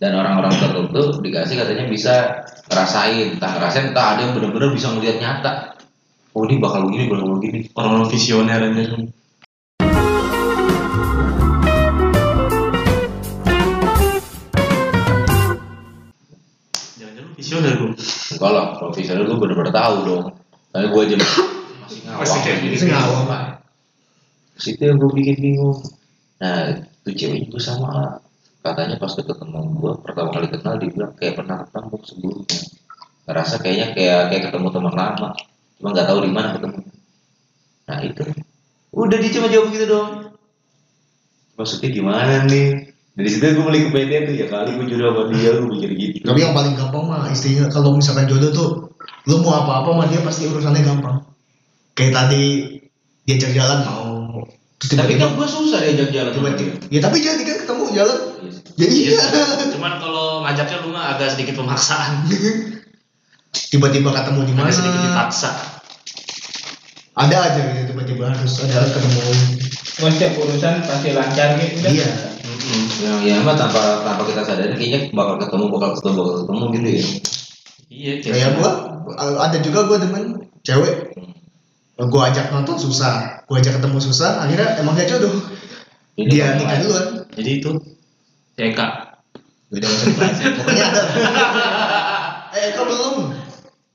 dan orang-orang tertentu dikasih katanya bisa ngerasain entah ngerasain entah ada yang benar-benar bisa ngelihat nyata oh ini bakal begini bakal begini Orang-orang visioner aja. Jangan-jangan lu visioner gue. enggak lah kalau visioner gue benar-benar tahu dong tapi gue aja masih ngawang Masih kayak gini. Masih ngawang. situ yang gue bikin bingung nah itu cewek juga sama lah. Katanya pas ketemu gue pertama kali kenal dia bilang kayak pernah ketemu sebelumnya. Ngerasa kayaknya kayak kayak ketemu teman lama. Cuma nggak tahu di mana ketemu. Nah itu. Udah dia cuma jawab gitu dong maksudnya gimana nih? Dari situ gue mulai kepedean tuh ya kali gue jodoh sama dia gue mikir gitu. Tapi yang paling gampang mah istrinya kalau misalkan jodoh tuh lu mau apa-apa mah dia pasti urusannya gampang. Kayak tadi diajak jalan mau. Terus tapi kan gue susah diajak jalan sama tiba-tiba dia ya tapi jadi kan ketemu jalan Iya. Ya iya Cuman kalau ngajaknya lu mah agak sedikit pemaksaan. tiba-tiba ketemu di mana? sedikit dipaksa. ada aja gitu tiba-tiba harus ada ketemu. Cuma setiap urusan pasti lancar gitu udah. iya. Mm-mm. ya, ya mah tanpa tanpa kita sadari kayaknya bakal ketemu bakal ketemu bakal ketemu gitu ya. Iya, kayak gua ada juga gua demen cewek. Gua ajak nonton susah. Gua ajak ketemu susah akhirnya emang gak jodoh dia nikah duluan Jadi itu TK. beda macam pokoknya. Ada eh kau belum?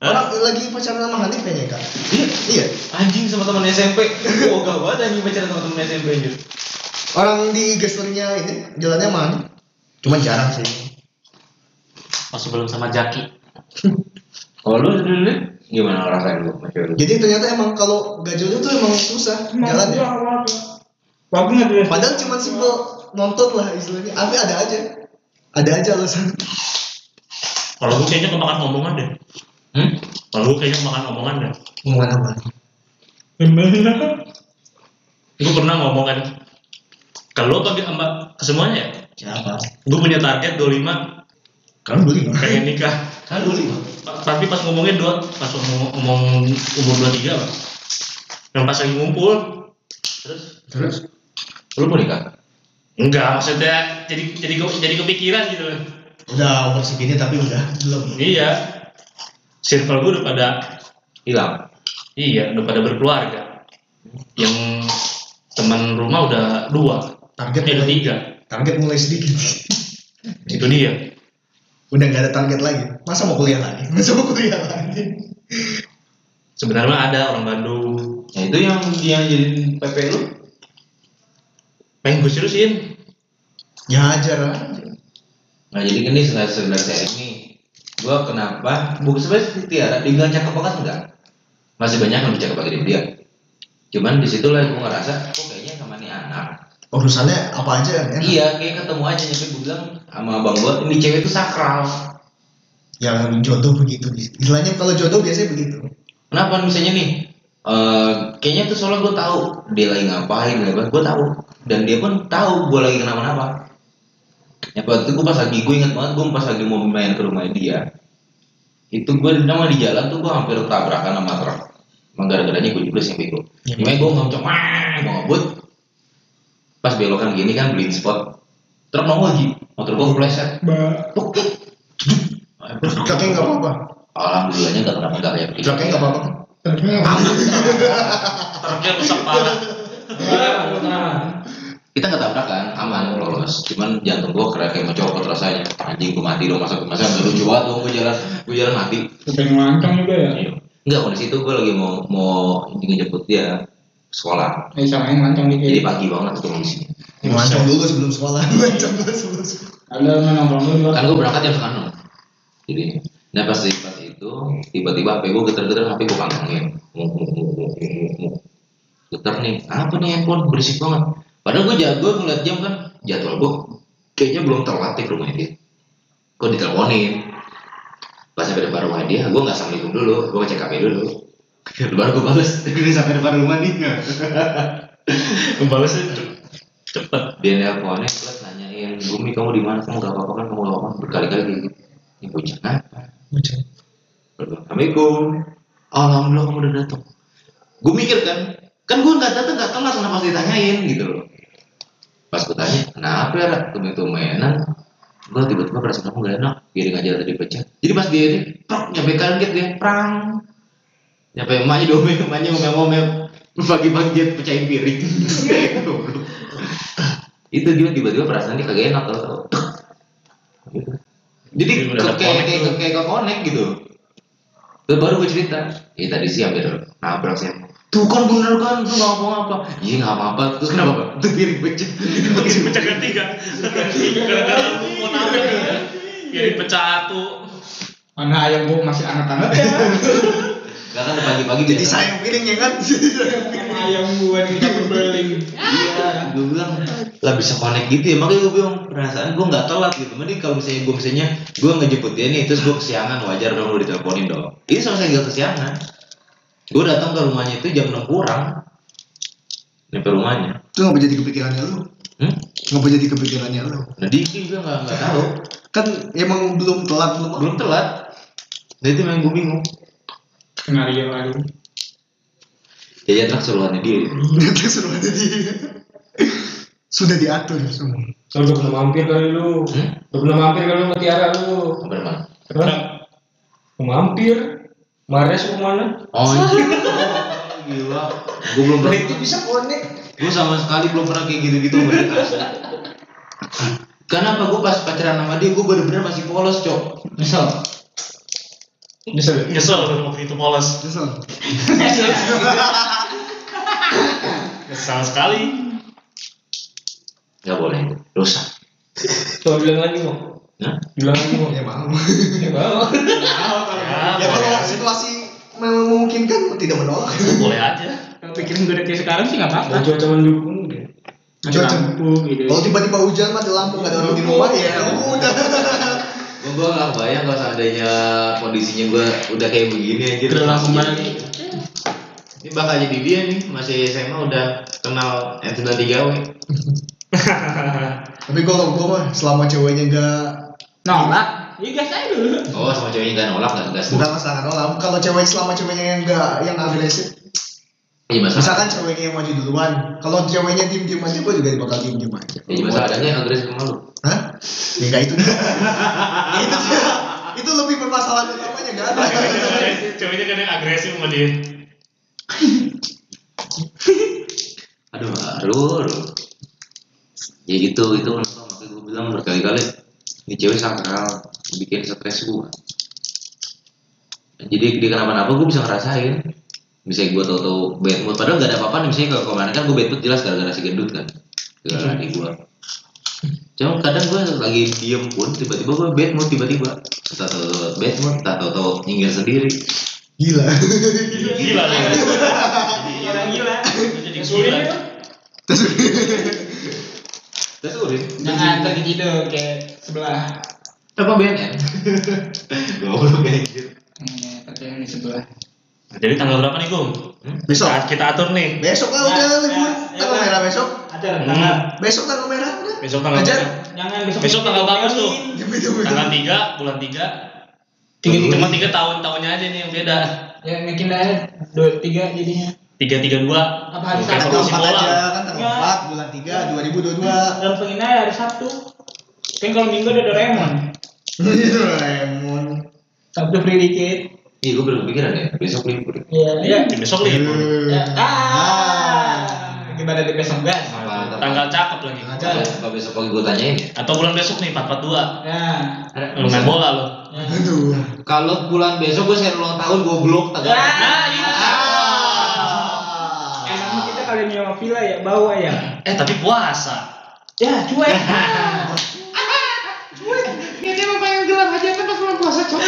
Orang lagi pacaran sama Hanif kayaknya kak. Iya, iya. Anjing sama teman SMP. Oh, gak banget anjing pacaran sama teman SMP anjir. orang di gesturnya ini jalannya mana cuman jarang sih. Pas sebelum sama Jaki. Kalau lu dulu gimana ngerasain lu jadi ternyata emang kalau jodoh tuh emang susah gua awal Bagus nggak dulu? padahal cuma simpel nonton lah istilahnya tapi ada aja ada aja alasan Kalau gue kayaknya kemakan omongan deh. Hmm? Kalau gue kayaknya kemakan omongan deh. omongan apa Gue pernah ngomong kan. Kalau apa sama ke semuanya ya? siapa Gue punya target 25 kamu beli nggak? pengen nikah. Kan dulu lima. Pa- Tapi pas ngomongnya dua, pas ngomong, ngomong umur 23 lah. Yang pas lagi ngumpul, terus terus Lu mau nikah? enggak maksudnya jadi jadi jadi kepikiran gitu loh. udah umur segini tapi udah belum Iya. Circle gue udah pada Hilang. iya udah pada berkeluarga. Yang teman rumah udah dua, target eh udah tiga. target mulai sedikit Itu dia. udah nggak ada target lagi masa mau kuliah lagi masa mau kuliah lagi Sebenarnya ada orang Bandung. Nah itu yang yang jadi PP lu? Pengen gue seriusin. ya ajar aja Nah jadi gini sebenarnya sebenarnya saya ini gua kenapa bukan sebenarnya Tiara dibilang cakep banget enggak? Masih banyak yang lebih cakep lagi dia cuman di situ lah gue ngerasa kok kayaknya sama nih anak. Urusannya apa aja enak. iya kayak ketemu aja nyampe gue bilang sama abang gua ini cewek itu sakral. Yang jodoh begitu. Istilahnya kalau jodoh biasanya begitu. Kenapa misalnya nih? Eh kayaknya tuh soalnya gue tahu dia lagi ngapain apa gue tahu dan dia pun tahu gue lagi kenapa-napa. Ya waktu itu gue pas lagi gue ingat banget gue pas lagi mau main ke rumah dia itu gue nama di jalan tuh gue hampir tabrakan sama truk. Emang gara-garanya gue juga sih yang bego. Ya, gue ngomong mau ngebut. Pas belokan gini kan blind spot. Truk nongol lagi motor gue kepleset. Tuk tuk truknya nggak apa-apa? Alhamdulillahnya gak kenapa nggak kayak truknya nggak apa-apa. Truknya rusak parah. Kita nggak tabrakan aman lolos. Cuman jantung gua kayak kayak mau copot rasanya. Anjing gua mati dong masa masa nggak lucu banget dong gua jalan. Gua jalan mati. Pengen ngelancong juga ya. Enggak, kondisi itu gua lagi mau mau ngejemput dia sekolah. Eh sama yang ngelancong jadi dikit. pagi banget itu kondisinya ngelancong dulu sebelum sekolah. Ngelancong dulu sebelum sekolah Ada yang nongkrong dulu. kan gua berangkat jam setengah jadi nah pas pas itu tiba-tiba HP gua geter-geter HP gua pantengin. Geter nih apa nih handphone? Berisik banget padahal gua jago ngeliat jam kan jadwal gua kayaknya belum terlatih ke rumah dia. Gua diteleponin. Pas sampai depan rumah dia gua nggak assalamualaikum dulu gua ngecek HP dulu. Baru gua bales. Ini sampai depan rumah nih Membalasnya ce- cepet. dia nelponnya plus nanyain Bumi kamu di mana? Kamu gak apa-apa kan? Kamu gak apa-apa? Berkali-kali gitu. Ini bocah apa Assalamualaikum. Alhamdulillah kamu udah datang. Gue mikir kan kan gue nggak datang nggak telat kenapa harus ditanyain gitu loh pas gue tanya kenapa ya tumben tumbenan. Gue tiba-tiba perasaan kamu gak enak. Giring aja tadi pecah jadi pas dia ini prok nyampe kaget dia. Prang. Nyampe emaknya dome emaknya ngomel-ngomel. Pagi-pagi dia pecahin piring. Itu dia tiba-tiba perasaan dia kagak enak tau tau. Gitu. jadi kayak kayak tuh. kayak ke connect gitu. Terus baru gue cerita ya tadi sih hampir nabrak sih tuh kan bener kan tuh nggak apa-apa iya nggak apa-apa terus kenapa Pak? tuh piring pecah pecah ketiga gara-gara lu mau nabrak jadi pecah satu Mana ayam gua masih anget-anget ya. Gak kan pagi-pagi Jadi sayang piringnya kan. Piring. ayam gua dicampur beling. Iya, gue bilang lah bisa connect gitu ya makanya gue bilang perasaan gue nggak telat gitu. Mending kalau misalnya gue misalnya gue ngejemput dia nih terus gue kesiangan wajar dong gue diteleponin dong. Ini sama saya nggak kesiangan. Gue datang ke rumahnya itu jam 6 kurang. Nyampe rumahnya. Itu ngapa jadi kepikirannya lu? Hmm? Ngapa jadi kepikirannya lu? Nah Diki juga nggak nggak tahu. Kan emang belum telat belum. Belum telat. Nah itu yang gue bingung. Skenario lagi. Jajan tak seruannya dia. Terus suruh ada dia. Sudah diatur semua. Lu udah pernah mampir kali lu. Hmm? Udah pernah mampir kali lu Tiara lu. Mana? Pernah? Mampir. Mares ke mana? Oh iya. Gila. Gue belum pernah. Itu bisa connect. gue sama sekali belum pernah kayak gitu-gitu karena apa gue pas pacaran sama dia gue bener-bener masih polos cok Misal. Gak? nyesel waktu itu polos Nyesel. nyesel sekali nggak boleh dosa Coba bilang lagi mau. Hah? Bilang mau. Ya mau. Ya mau. ya, Ya boleh kalau aja. situasi memungkinkan tidak menolak. boleh aja Kalau pikirin gue udah kayak sekarang sih nggak apa-apa. Mau cuaca mendukung deh. Ada Cuaca. lampu gitu. Kalau tiba-tiba hujan mati lampu nggak ada orang di rumah ya udah. gue gue nggak bayang kalau seandainya kondisinya gue udah kayak begini aja Udah langsung balik. ini bakal jadi dia nih masih SMA udah kenal N93 W Tapi kalau gue mah selama ceweknya nggak Nolak. Iya gas aja dulu. oh sama ceweknya nggak nolak nggak gas bukan masalah nolak. Kalau cewek selama ceweknya yang nggak yang agresif, iya masalah misalkan ceweknya yang maju duluan, kalau ceweknya diem diem aja, gue juga bakal diem diem aja. iya masalah adanya yang agresif sama lu Hah? Ya nggak itu itu. Itu lebih permasalahan utamanya nggak ada. ceweknya kan yang agresif sama dia aduh aduh, aduh. ya gitu itu kenapa makanya gue bilang berkali-kali ini cewek sakral bikin stres gue jadi dia kenapa-napa gue bisa ngerasain. Misalnya gue tau tau bad mood padahal gak ada apa-apa nih misalnya kalau kemarin kan gue bad mood jelas gara-gara si gendut kan gara-gara adik gue cuma kadang gue lagi diem pun tiba-tiba gue bad mood tiba-tiba. Tak tau tau bad mood tak tau tau nyinggir sendiri. Gila. gila nih Orang gila. jadi gila. Terus udah Jangan gitu kayak sebelah. apa BNN goblok kayak gitu Hmm, percaya di sebelah. jadi tanggal berapa nih Gung? Besok. Saat kita atur nih Besok lah udah Ya, libur. ya, ya, Tanggal ya. merah besok. Ada Hmm. tanggal. Besok tanggal merah udah. besok tanggal Ajar. berapa? Jangan besok. besok tanggal bagus tuh tanggal 3 bulan 3 Tiga tiga. cuma tiga tahun tahunnya aja nih yang beda Ya mungkin ada dua tiga jadinya. tiga tiga dua Apa hari Sabtu? Tanggal promosi 4 bola aja kan tanggal Ya. 4 bulan 3 2022. Dalam penginai hari Sabtu. Kan kalau Minggu ada Doraemon. Itu Lemon. Sabtu free dikit. iya gue belum kepikiran ya besok libur Iya. Iya, besok libur. Ya. Ah. Gimana di besok gas? Tanggal cakep lagi. Apa, apa besok pagi gue tanyain ya? Atau bulan besok nih 442. Nah. Lu main bola lo. Ya. Aduh. Kalau bulan besok gue share ulang tahun goblok tanggal. Ya. Nah, itu Emang kita kalian nyewa villa ya, bawa ya. Eh, tapi puasa. Ya, cuek. Ini emang pengen gelar hajatan pas bulan puasa cok.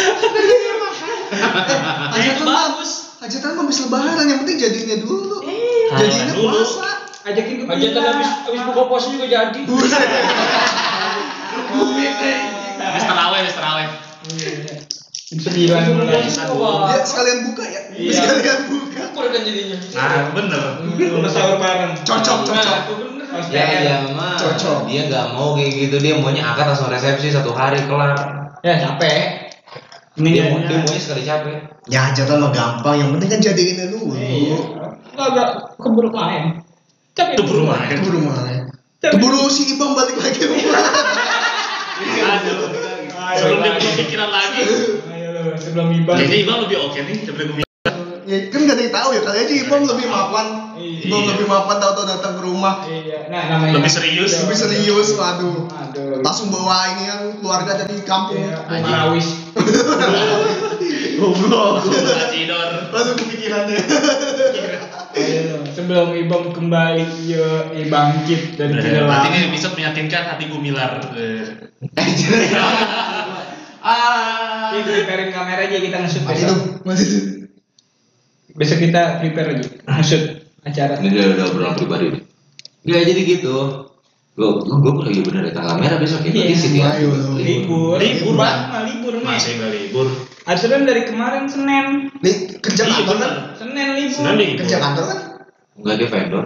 Ya, itu bagus. Hajatan mah bisa lebaran, yang penting jadinya dulu. Iya. Jadinya dulu. puasa. Ajakin ke Aja kan habis habis buka puasa juga jadi. Habis terawih, habis terawih. Sembilan bulan. Dia sekalian buka ya. Iya. Sekalian buka. Kur kan jadinya. Nah, bener. Udah sahur bareng. Cocok, cocok. Nah, Pas Ya dia mah Cocok. dia nggak mau kayak gitu dia maunya akad langsung resepsi satu hari kelar. Ya, capek. Ini Dia, mau, dia maunya sekali capek. Ya hajatan mah gampang, yang penting kan jadiinnya dulu. Iya. Agak keburu main. Capek. Keburu main. Keburu main. Keburu si Ibang balik lagi rumah. Aduh. kepikiran lagi. Ayo lo sebelum ibang. Kayaknya Ibang lebih oke nih daripada gue. Ya kan gak ada yang tahu ya kali aja Ibang lebih mapan. Iya. Ibang lebih mapan tahu-tahu datang ke rumah. Iya, nah namanya Lebih serius. Lebih serius, waduh. Aduh. Langsung bawa ini yang keluarga dari kampung. Iya, Anjing. Marawis. Goblok. Cidor. Langsung kepikirannya. Ayo, sebelum ibang kembali ya eh, bangkit dari Berarti kegelapan. ini episode meyakinkan hati gumilar. Eh. ah Ini preparein kamera aja kita nge-shoot Masih besok. tuh, masih tuh. Besok kita prepare aja nge-shoot acara. ini udah udah obrolan pribadi nih Nggak jadi gitu gue gue lagi bener di tanggal merah besok ya berarti Iya. sih dia Libur, Libur. Mah libur nih. Masih nggak libur. Aturan dari kemarin Senin. Nih, kerja Iya, kantor kan? Senin libur. Senin libur. Kerja kantor kan? nggak dia vendor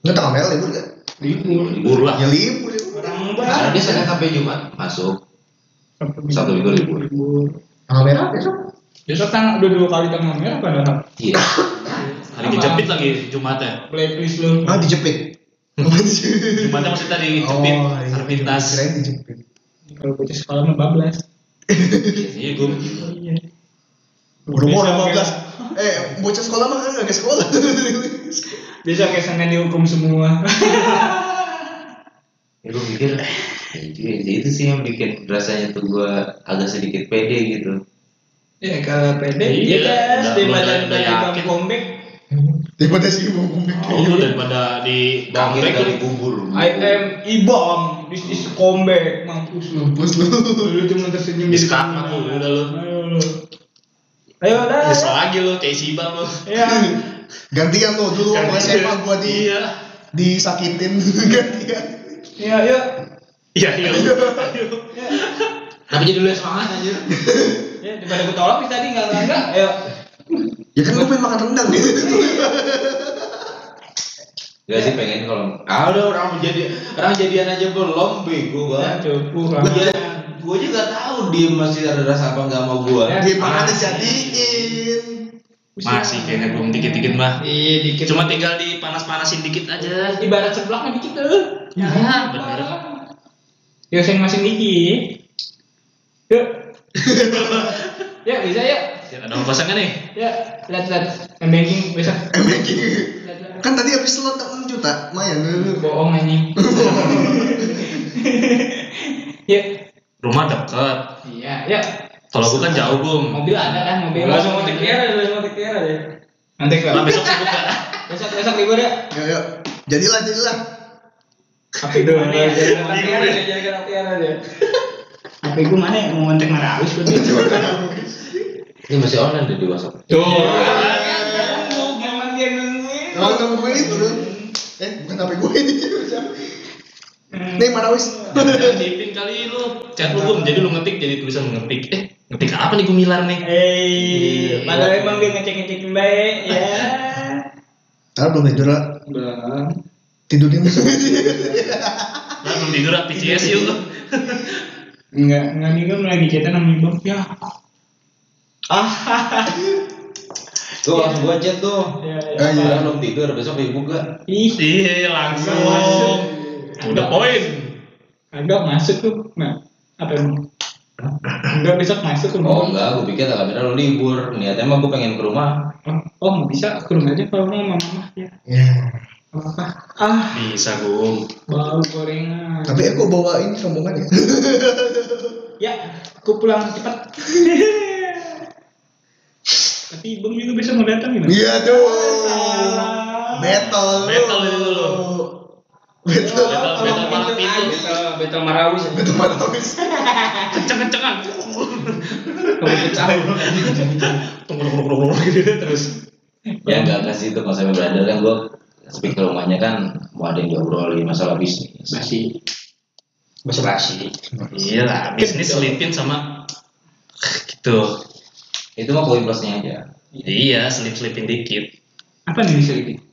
Enggak tanggal merah libur kan? Libur. Libur lah. Ya libur ya. Orang karena dia senin sampai jumat masuk Satu minggu libur. libur. Tanggal merah besok. Besok tanggal udah dua kali tanggal merah padahal. iya Hari kejepit lagi Jumatnya. Blacklist lu. Ah, dijepit. Jumatnya maksudnya dijepit. Oh, iya. Sarpintas. Kirain dijepit. Kalau bocah sekolah mah bablas. Iya gue. Iya. Umur 15. Eh, bocah sekolah mah kan enggak sekolah. Besok kayak Senin dihukum semua. ya gue mikir ya, itu itu sih yang bikin rasanya tuh gue agak sedikit pede gitu ya kalau pede Iya, iya udah- daripada dari Bang comeback Daripada si ibu ngomong Oh, lu daripada di bangkit comeback dari lu. kubur I am Ibam this is comeback mampus lu Mampus lu. lu cuma tersenyum Di di depan. lu, udah lu. ayo lu ayo dah Nyesel lagi lu kayak si Ibang lu. ya Gantian tuh dulu waktu SMA gua di Iya. disakitin gantian. ya ya Iya, iya. Tapi jadi lu yang semangat aja ya daripada gue tolak bisa tadi enggak enggak enggak ayo Ya kan gua pengen makan rendang gitu. Gak sih pengen kalau ah udah orang jadi orang jadian aja belum bego ya banget cukup Gue gue juga tahu dia masih ada rasa apa nggak mau gue. Ya. Dia Masih. dijadiin. Masih kayaknya belum dikit-dikit mah. iya dikit Cuma tinggal dipanas-panasin dikit aja. ibarat sebelah mah dikit tuh Ya, bener. ya masing-masing dikit yuk ya bisa ya Ya, ada mau pasang kan nih? ya lihat lihat M banking besok Banking. Kan tadi habis slot 6 juta, lumayan. bohong anjing ya Rumah deket. iya ya Kalau gua kan jauh, Bung. mobil ada kan mobil Langsung mau tiara, langsung mau tiara deh. nanti ke Lah besok sibuk gak? besok besok libur ya Ya, ya. Jadilah, jadilah. Gue mana ya Jangan tiara jangan tiara deh. HP gue mana ya mau ngontek marawis berarti Ini masih online deh di WhatsApp. tuh emang dia nungguin Emang nungguin itu tuh. Eh, bukan HP gue ini. Nih, Marawis. Jangan dipin kali lu. Chat lu, Bung. Jadi lu ngetik jadi tulisan ngetik. Eh, ngetik apa nih gumilar nih? Eh, padahal emang dia ngecek ngecekin baik ya. Ah, belum tidur lah. Belum. Tidurnya masuk. Lah belum tidur ah, PCS yuk lu. Enggak, enggak nih gue lagi chatan sama ibu. Ya. Ah. Tuh langsung gua chat tuh. Ya, ya. Ah, iya. Padahal belum tidur besok dibuka. Ih, Iya, langsung. Udah poin. agak masuk tuh. Nah, apa emang? Enggak besok masuk tuh. Oh enggak, gue pikir tanggal merah lu libur. Niatnya mah gue pengen ke rumah. Oh, mau bisa ke rumah aja kalau mau sama mama ya. Ya. Apa? Ah, Bisa, Bung. bau gorengan. Tapi aku bawa ini rombongan ya. Ya, aku pulang cepat. Tapi Ibang juga besok mau datang gimana? Iya tuh. Battle. Battle itu lu. Battle. Battle, battle malam pintu. Betul, betul Marawis. Battle Marawis. Kenceng-kencengan. Kamu pecah. Tunggu-tunggu gitu terus. Ya enggak enggak sih itu kalau sampai berada kan gue ke rumahnya kan mau ada yang diobrolin masalah bisnis. Masih. Basa basi. Iya lah, bisnis selipin sama gitu. Itu mah poin plusnya aja. Iya, selip-selipin dikit. Apa nih selipin?